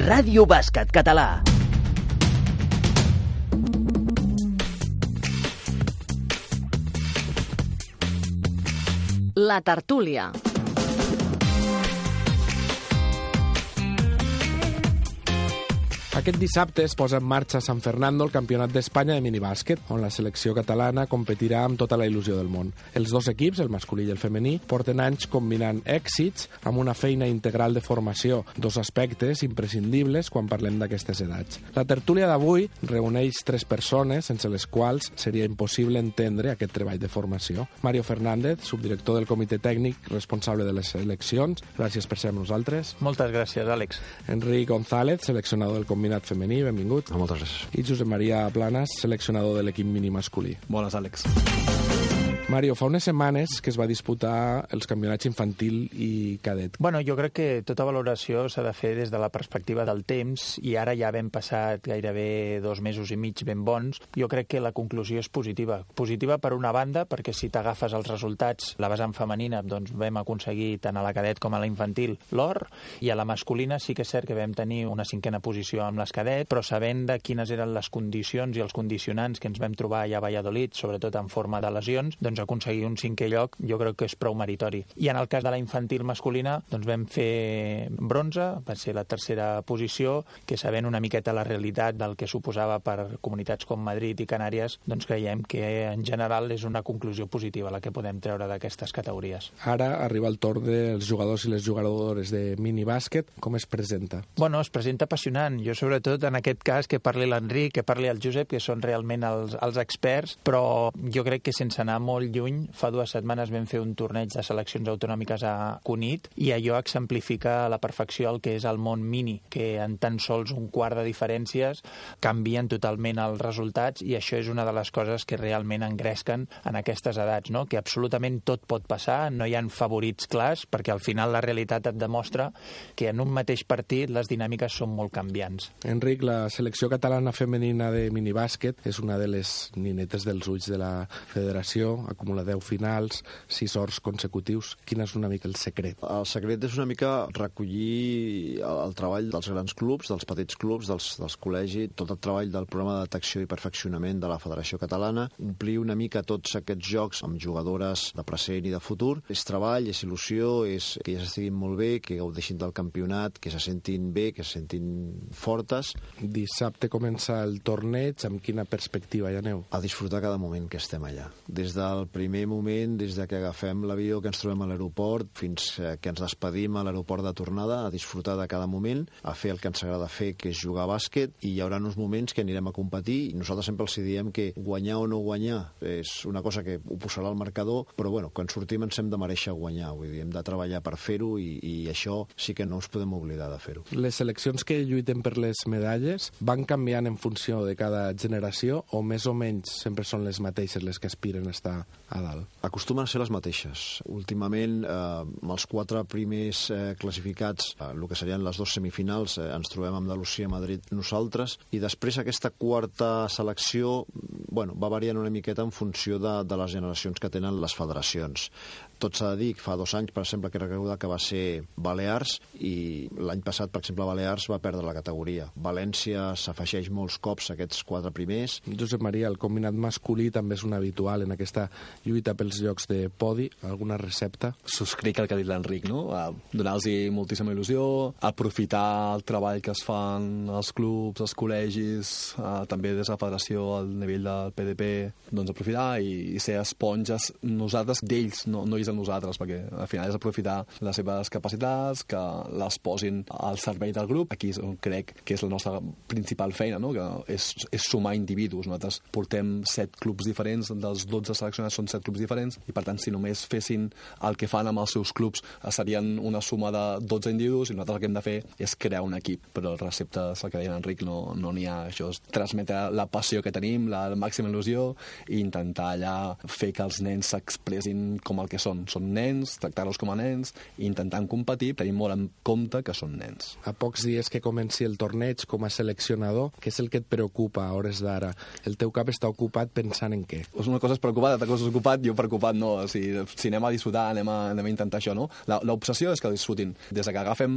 Ràdio Bàsquet Català. La tertúlia. Aquest dissabte es posa en marxa a San Fernando el Campionat d'Espanya de minibàsquet, on la selecció catalana competirà amb tota la il·lusió del món. Els dos equips, el masculí i el femení, porten anys combinant èxits amb una feina integral de formació, dos aspectes imprescindibles quan parlem d'aquestes edats. La tertúlia d'avui reuneix tres persones sense les quals seria impossible entendre aquest treball de formació. Mario Fernández, subdirector del comitè tècnic responsable de les seleccions, gràcies per ser amb nosaltres. Moltes gràcies, Àlex. Enric González, seleccionador del combinat femení, benvingut. Moltes gràcies. I Josep Maria Planas, seleccionador de l'equip mini masculí. Bones, Àlex. Mario, fa unes setmanes que es va disputar els campionats infantil i cadet. Bueno, jo crec que tota valoració s'ha de fer des de la perspectiva del temps i ara ja hem passat gairebé dos mesos i mig ben bons. Jo crec que la conclusió és positiva. Positiva per una banda, perquè si t'agafes els resultats, la vessant femenina, doncs vam aconseguir tant a la cadet com a la infantil l'or, i a la masculina sí que és cert que vam tenir una cinquena posició amb les cadet, però sabent de quines eren les condicions i els condicionants que ens vam trobar allà a Valladolid, sobretot en forma de lesions, doncs aconseguir un cinquè lloc jo crec que és prou meritori. I en el cas de la infantil masculina doncs vam fer bronze, va ser la tercera posició, que sabent una miqueta la realitat del que suposava per comunitats com Madrid i Canàries, doncs creiem que en general és una conclusió positiva la que podem treure d'aquestes categories. Ara arriba el torn dels jugadors i les jugadores de minibàsquet. Com es presenta? Bueno, es presenta apassionant. Jo, sobretot, en aquest cas, que parli l'Enric, que parli el Josep, que són realment els, els experts, però jo crec que sense anar molt lluny, fa dues setmanes vam fer un torneig de seleccions autonòmiques a Cunit i allò exemplifica a la perfecció el que és el món mini, que en tan sols un quart de diferències canvien totalment els resultats i això és una de les coses que realment engresquen en aquestes edats, no? que absolutament tot pot passar, no hi han favorits clars, perquè al final la realitat et demostra que en un mateix partit les dinàmiques són molt canviants. Enric, la selecció catalana femenina de minibàsquet és una de les ninetes dels ulls de la federació, acumula 10 finals, 6 horts consecutius. Quin és una mica el secret? El secret és una mica recollir el, el treball dels grans clubs, dels petits clubs, dels, dels col·legis, tot el treball del programa de detecció i perfeccionament de la Federació Catalana, omplir una mica tots aquests jocs amb jugadores de present i de futur. És treball, és il·lusió, és que ja s'estiguin molt bé, que gaudeixin del campionat, que se sentin bé, que se sentin fortes. Dissabte comença el torneig, amb quina perspectiva hi aneu? A disfrutar cada moment que estem allà. Des del primer moment, des de que agafem l'avió, que ens trobem a l'aeroport, fins que ens despedim a l'aeroport de tornada, a disfrutar de cada moment, a fer el que ens agrada fer, que és jugar a bàsquet, i hi haurà uns moments que anirem a competir, i nosaltres sempre els diem que guanyar o no guanyar és una cosa que ho posarà al marcador, però bueno, quan sortim ens hem de mereixer guanyar, vull dir, hem de treballar per fer-ho, i, i això sí que no ens podem oblidar de fer-ho. Les seleccions que lluiten per les medalles van canviant en funció de cada generació o més o menys sempre són les mateixes les que aspiren a estar a dalt? Acostumen a ser les mateixes. Últimament, eh, amb els quatre primers eh, classificats, eh, el que serien les dues semifinals, eh, ens trobem amb Andalusia Madrid nosaltres, i després aquesta quarta selecció bueno, va variant una miqueta en funció de, de les generacions que tenen les federacions. Tot s'ha de dir fa dos anys, per exemple, que recorda que va ser Balears i l'any passat, per exemple, Balears va perdre la categoria. València s'afegeix molts cops a aquests quatre primers. Josep Maria, el combinat masculí també és un habitual en aquesta lluita pels llocs de podi. Alguna recepta? Subscric el que ha dit l'Enric, no? Donar-los moltíssima il·lusió, aprofitar el treball que es fan als clubs, als col·legis, eh, també des de la federació al nivell del PDP, doncs aprofitar i, i ser esponges nosaltres d'ells, no, no ells de nosaltres, perquè al final és aprofitar les seves capacitats, que les posin al servei del grup. Aquí és on crec que és la nostra principal feina, no? que és, és sumar individus. Nosaltres portem set clubs diferents, dels 12 seleccionats són set clubs diferents, i per tant, si només fessin el que fan amb els seus clubs, serien una suma de 12 individus, i nosaltres el que hem de fer és crear un equip. Però el recepte, el que deia Enric, no n'hi no ha. Això és transmetre la passió que tenim, la màxima il·lusió, i intentar allà fer que els nens s'expressin com el que són són, nens, tractar-los com a nens, i intentant competir, tenint molt en compte que són nens. A pocs dies que comenci el torneig com a seleccionador, què és el que et preocupa a hores d'ara? El teu cap està ocupat pensant en què? És una cosa és preocupada, altra cosa és ocupat, jo preocupat no. O sigui, si anem a disfrutar, anem a, anem a intentar això, no? L'obsessió és que disfrutin, des que agafem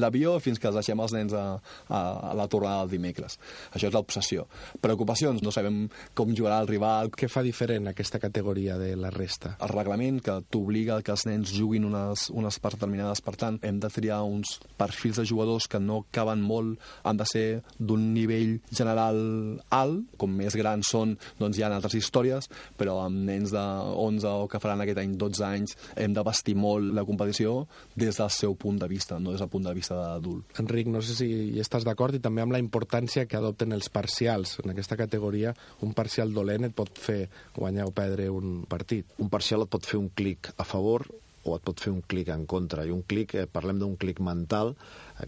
l'avió la, fins que els deixem els nens a, a, a la tornada del dimecres. Això és l'obsessió. Preocupacions, no sabem com jugarà el rival. Què fa diferent aquesta categoria de la resta? El reglament que t'obliga que els nens juguin unes, unes parts determinades, per tant, hem de triar uns perfils de jugadors que no caben molt, han de ser d'un nivell general alt, com més grans són, doncs hi ha altres històries, però amb nens de 11 o que faran aquest any 12 anys hem de vestir molt la competició des del seu punt de vista, no des del punt de vista d'adult. Enric, no sé si hi estàs d'acord i també amb la importància que adopten els parcials. En aquesta categoria, un parcial dolent et pot fer guanyar o perdre un partit. Un parcial et pot fer un clic a favor o et pot fer un clic en contra. I un clic, eh, parlem d'un clic mental,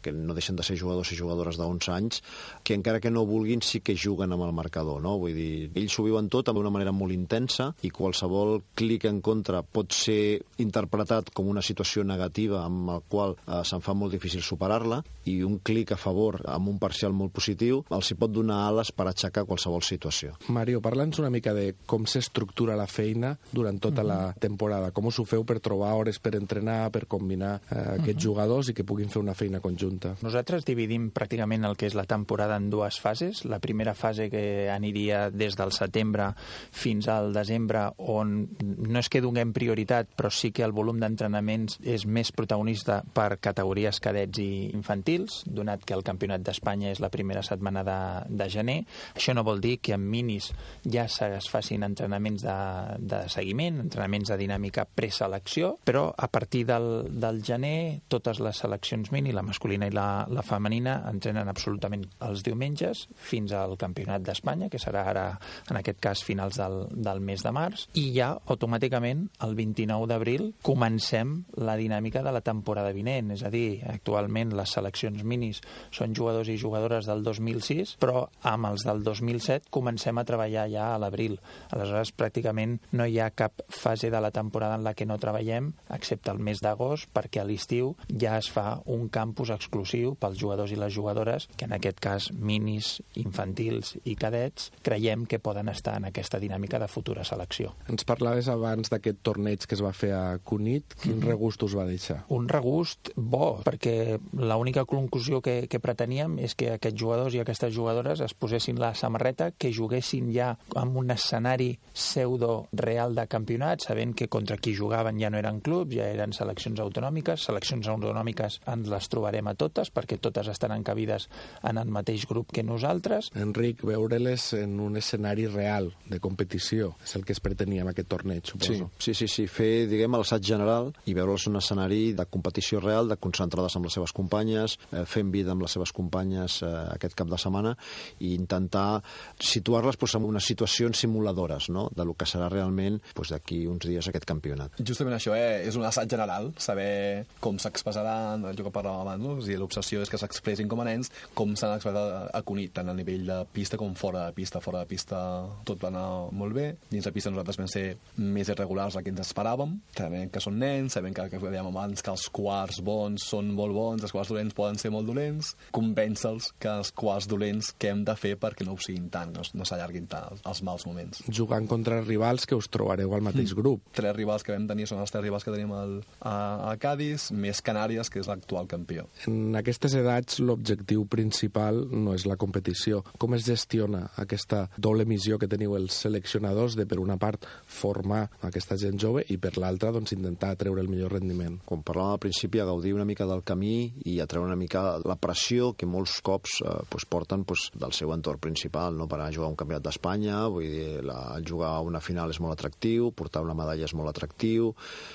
que no deixen de ser jugadors i jugadores d'11 anys, que encara que no vulguin sí que juguen amb el marcador, no? Vull dir, ells s'ho viuen tot d'una manera molt intensa i qualsevol clic en contra pot ser interpretat com una situació negativa amb el qual eh, se'n fa molt difícil superar-la i un clic a favor amb un parcial molt positiu els hi pot donar ales per aixecar qualsevol situació. Mario, parla'ns una mica de com s'estructura la feina durant tota mm -hmm. la temporada. Com us ho feu per trobar hores per entrenar, per combinar eh, aquests mm -hmm. jugadors i que puguin fer una feina conjunta? Conjunta. Nosaltres dividim pràcticament el que és la temporada en dues fases. La primera fase que aniria des del setembre fins al desembre, on no és que donem prioritat, però sí que el volum d'entrenaments és més protagonista per categories cadets i infantils, donat que el Campionat d'Espanya és la primera setmana de, de gener. Això no vol dir que en minis ja es facin entrenaments de, de seguiment, entrenaments de dinàmica preselecció, però a partir del, del gener totes les seleccions mini, la masculina masculina i la, la femenina entrenen absolutament els diumenges fins al Campionat d'Espanya, que serà ara, en aquest cas, finals del, del mes de març, i ja automàticament el 29 d'abril comencem la dinàmica de la temporada vinent, és a dir, actualment les seleccions minis són jugadors i jugadores del 2006, però amb els del 2007 comencem a treballar ja a l'abril. Aleshores, pràcticament no hi ha cap fase de la temporada en la que no treballem, excepte el mes d'agost, perquè a l'estiu ja es fa un campus exclusiu pels jugadors i les jugadores, que en aquest cas minis, infantils i cadets, creiem que poden estar en aquesta dinàmica de futura selecció. Ens parlaves abans d'aquest torneig que es va fer a Cunit. Quin mm -hmm. regust us va deixar? Un regust bo, perquè l'única conclusió que, que preteníem és que aquests jugadors i aquestes jugadores es posessin la samarreta, que juguessin ja en un escenari pseudo real de campionat, sabent que contra qui jugaven ja no eren clubs, ja eren seleccions autonòmiques. Seleccions autonòmiques ens les trobarem a totes, perquè totes estan encabides en el mateix grup que nosaltres. Enric, veure-les en un escenari real de competició és el que es pretenia amb aquest torneig, suposo. Sí, sí, sí, sí. fer, diguem, l'assaig general i veure'ls un escenari de competició real, de concentrades amb les seves companyes, eh, fent vida amb les seves companyes eh, aquest cap de setmana i intentar situar-les pues, en unes situacions simuladores no? de lo que serà realment pues, d'aquí uns dies aquest campionat. Justament això, eh? és un assaig general, saber com s'expressaran, allò que parlàvem abans, no? Sigui, l'obsessió és que s'expressin com a nens, com s'han expressat a, a Cunit, tant a nivell de pista com fora de pista. Fora de pista tot va anar molt bé. Dins de pista nosaltres vam ser més irregulars del que ens esperàvem. Sabem que són nens, sabem que, que dèiem abans que els quarts bons són molt bons, els quarts dolents poden ser molt dolents. Convèncer-los que els quarts dolents que hem de fer perquè no ho siguin tant, no, no s'allarguin tant els, els mals moments. Jugant contra rivals que us trobareu al mateix mm. grup. Tres rivals que vam tenir són els tres rivals que tenim al, a, a Cádiz, més Canàries, que és l'actual campió. En aquestes edats l'objectiu principal no és la competició. Com es gestiona aquesta doble missió que teniu els seleccionadors de, per una part, formar aquesta gent jove i, per l'altra, doncs, intentar treure el millor rendiment? Com parlàvem al principi, a gaudir una mica del camí i a treure una mica la pressió que molts cops eh, pues, porten pues, del seu entorn principal, no? per anar a jugar un campionat d'Espanya, vull dir, la, jugar una final és molt atractiu, portar una medalla és molt atractiu,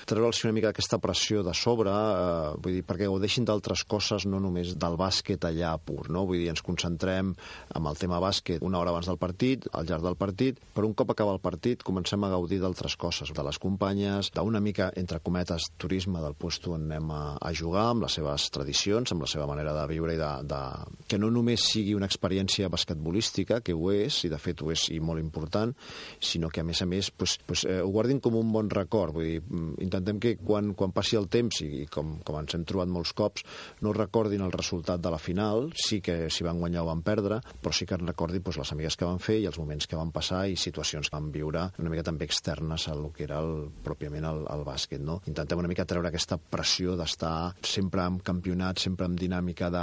treure treure'ls una mica aquesta pressió de sobre, eh, vull dir, perquè gaudeixin d'altres coses, no només del bàsquet allà pur, no? Vull dir, ens concentrem amb el tema bàsquet una hora abans del partit, al llarg del partit, però un cop acaba el partit comencem a gaudir d'altres coses, de les companyes, d'una mica, entre cometes, turisme del puesto on anem a, a jugar, amb les seves tradicions, amb la seva manera de viure i de, de... que no només sigui una experiència basquetbolística, que ho és, i de fet ho és i molt important, sinó que a més a més pues, pues, eh, ho guardin com un bon record. Vull dir, mm, intentem que quan, quan passi el temps, i com, com ens hem trobat molts cops, no recordin el resultat de la final, sí que si van guanyar o van perdre, però sí que en recordin pues, les amigues que van fer i els moments que van passar i situacions que van viure una mica també externes al que era el, pròpiament el, el bàsquet. No? Intentem una mica treure aquesta pressió d'estar sempre en campionat, sempre en dinàmica de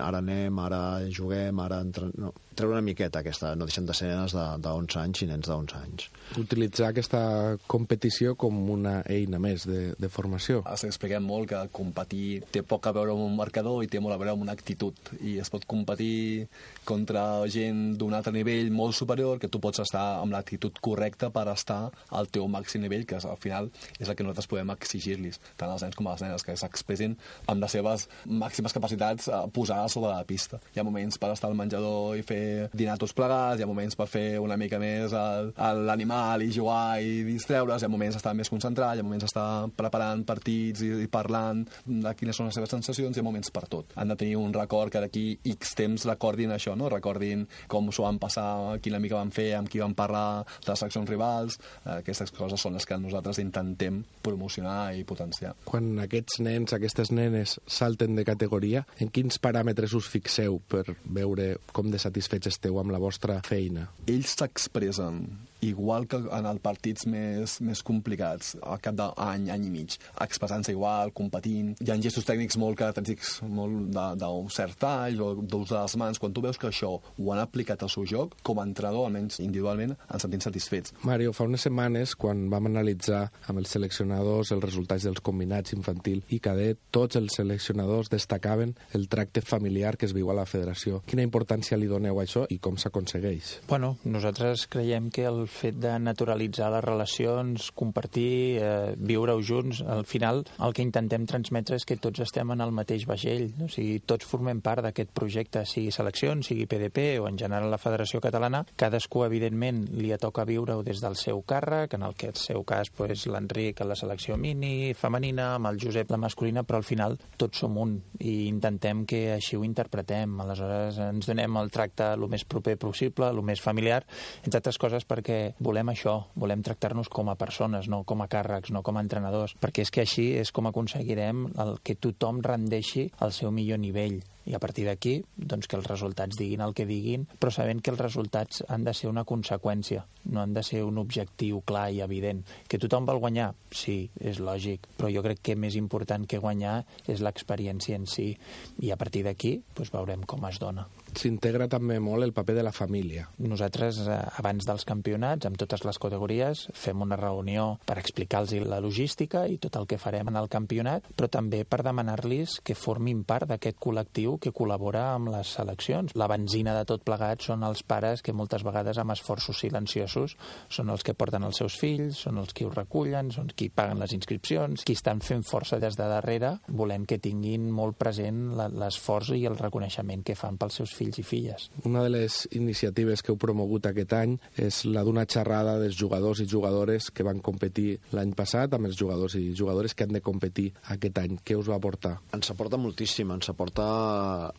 ara anem, ara juguem, ara... Entre... No, treure una miqueta aquesta, no deixen de ser nenes de, de 11 anys i nens de 11 anys. Utilitzar aquesta competició com una eina més de, de formació. Es expliquem molt que competir té poc a veure amb marcador i té molt a veure amb una actitud. I es pot competir contra gent d'un altre nivell molt superior, que tu pots estar amb l'actitud correcta per estar al teu màxim nivell, que al final és el que nosaltres podem exigir-los, tant als nens com a les nenes, que s'expressin amb les seves màximes capacitats eh, posades sobre la pista. Hi ha moments per estar al menjador i fer dinar tots plegats, hi ha moments per fer una mica més l'animal i jugar i distreure's, hi ha moments estar més concentrat, hi ha moments estar preparant partits i, i parlant de quines són les seves sensacions, hi ha moments per tot. Han de tenir un record que d'aquí X temps recordin això, no? recordin com s'ho van passar, quina mica van fer, amb qui van parlar, de les seccions rivals, aquestes coses són les que nosaltres intentem promocionar i potenciar. Quan aquests nens, aquestes nenes salten de categoria, en quins paràmetres us fixeu per veure com de satisfets satisfets esteu amb la vostra feina? Ells s'expressen igual que en els partits més, més complicats, al cap d'any, any i mig, expressant-se igual, competint. Hi ha gestos tècnics molt característics, molt d'un cert tall o d'ús de les mans. Quan tu veus que això ho han aplicat al seu joc, com a entrenador, almenys individualment, ens sentim satisfets. Mario, fa unes setmanes, quan vam analitzar amb els seleccionadors els resultats dels combinats infantil i cadet, tots els seleccionadors destacaven el tracte familiar que es viu a la federació. Quina importància li doneu a això i com s'aconsegueix? Bueno, nosaltres creiem que el fet de naturalitzar les relacions, compartir, eh, viure-ho junts, al final el que intentem transmetre és que tots estem en el mateix vaixell, o sigui, tots formem part d'aquest projecte, sigui seleccions, sigui PDP o en general la Federació Catalana, cadascú evidentment li toca viure-ho des del seu càrrec, en el que el seu cas pues, l'Enric a la selecció mini, femenina, amb el Josep la masculina, però al final tots som un i intentem que així ho interpretem. Aleshores ens donem el tracte el més proper possible, el més familiar, entre altres coses perquè volem això, volem tractar-nos com a persones, no com a càrrecs, no com a entrenadors, perquè és que així és com aconseguirem el que tothom rendeixi al seu millor nivell i a partir d'aquí doncs que els resultats diguin el que diguin, però sabent que els resultats han de ser una conseqüència, no han de ser un objectiu clar i evident. Que tothom vol guanyar? Sí, és lògic, però jo crec que més important que guanyar és l'experiència en si i a partir d'aquí doncs veurem com es dona. S'integra també molt el paper de la família. Nosaltres, eh, abans dels campionats, amb totes les categories, fem una reunió per explicar-los la logística i tot el que farem en el campionat, però també per demanar-los que formin part d'aquest col·lectiu que col·labora amb les seleccions. La benzina de tot plegat són els pares que moltes vegades amb esforços silenciosos són els que porten els seus fills, són els que ho recullen, són qui paguen les inscripcions, qui estan fent força des de darrere, volem que tinguin molt present l'esforç i el reconeixement que fan pels seus fills i filles. Una de les iniciatives que heu promogut aquest any és la d'una xerrada dels jugadors i jugadores que van competir l'any passat amb els jugadors i jugadores que han de competir aquest any. Què us va aportar? Ens aporta moltíssim, ens aporta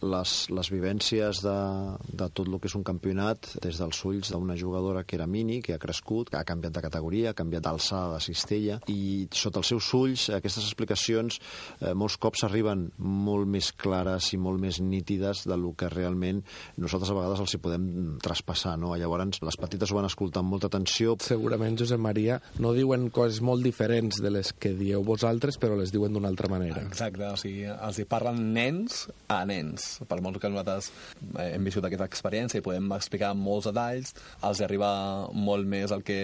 les, les vivències de, de tot el que és un campionat des dels ulls d'una jugadora que era mini, que ha crescut, que ha canviat de categoria, ha canviat d'alçada de cistella i sota els seus ulls aquestes explicacions eh, molts cops arriben molt més clares i molt més nítides del que realment realment nosaltres a vegades els hi podem traspassar, no? Llavors, les petites ho van escoltar amb molta atenció. Segurament, Josep Maria, no diuen coses molt diferents de les que dieu vosaltres, però les diuen d'una altra manera. Exacte, o sigui, els hi parlen nens a nens. Per molt que nosaltres eh, hem viscut aquesta experiència i podem explicar molts detalls, els arriba molt més el que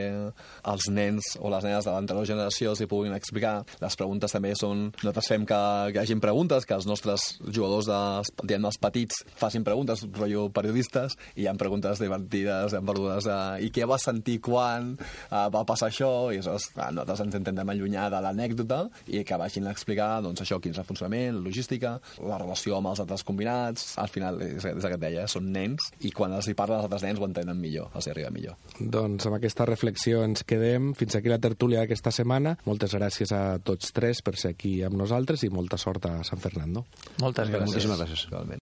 els nens o les nenes de l'anterior generació s'hi puguin explicar. Les preguntes també són... Nosaltres fem que, que hi hagin preguntes, que els nostres jugadors, de, diguem, els petits, facin preguntes, rotllo periodistes, i hi ha preguntes divertides, hi ha perdudes, eh, i què va sentir quan eh, va passar això, i això, nosaltres ens intentem allunyar de l'anècdota i que vagin a explicar, doncs, això, quin és el funcionament, la logística, la relació amb els altres combinats, al final, és, és el que et deia, són nens, i quan els hi parlen els altres nens ho entenen millor, els hi arriba millor. Doncs amb aquesta reflexió ens quedem. Fins aquí la tertúlia d'aquesta setmana. Moltes gràcies a tots tres per ser aquí amb nosaltres i molta sort a San Fernando. Moltes gràcies. Moltíssimes gràcies. Realment.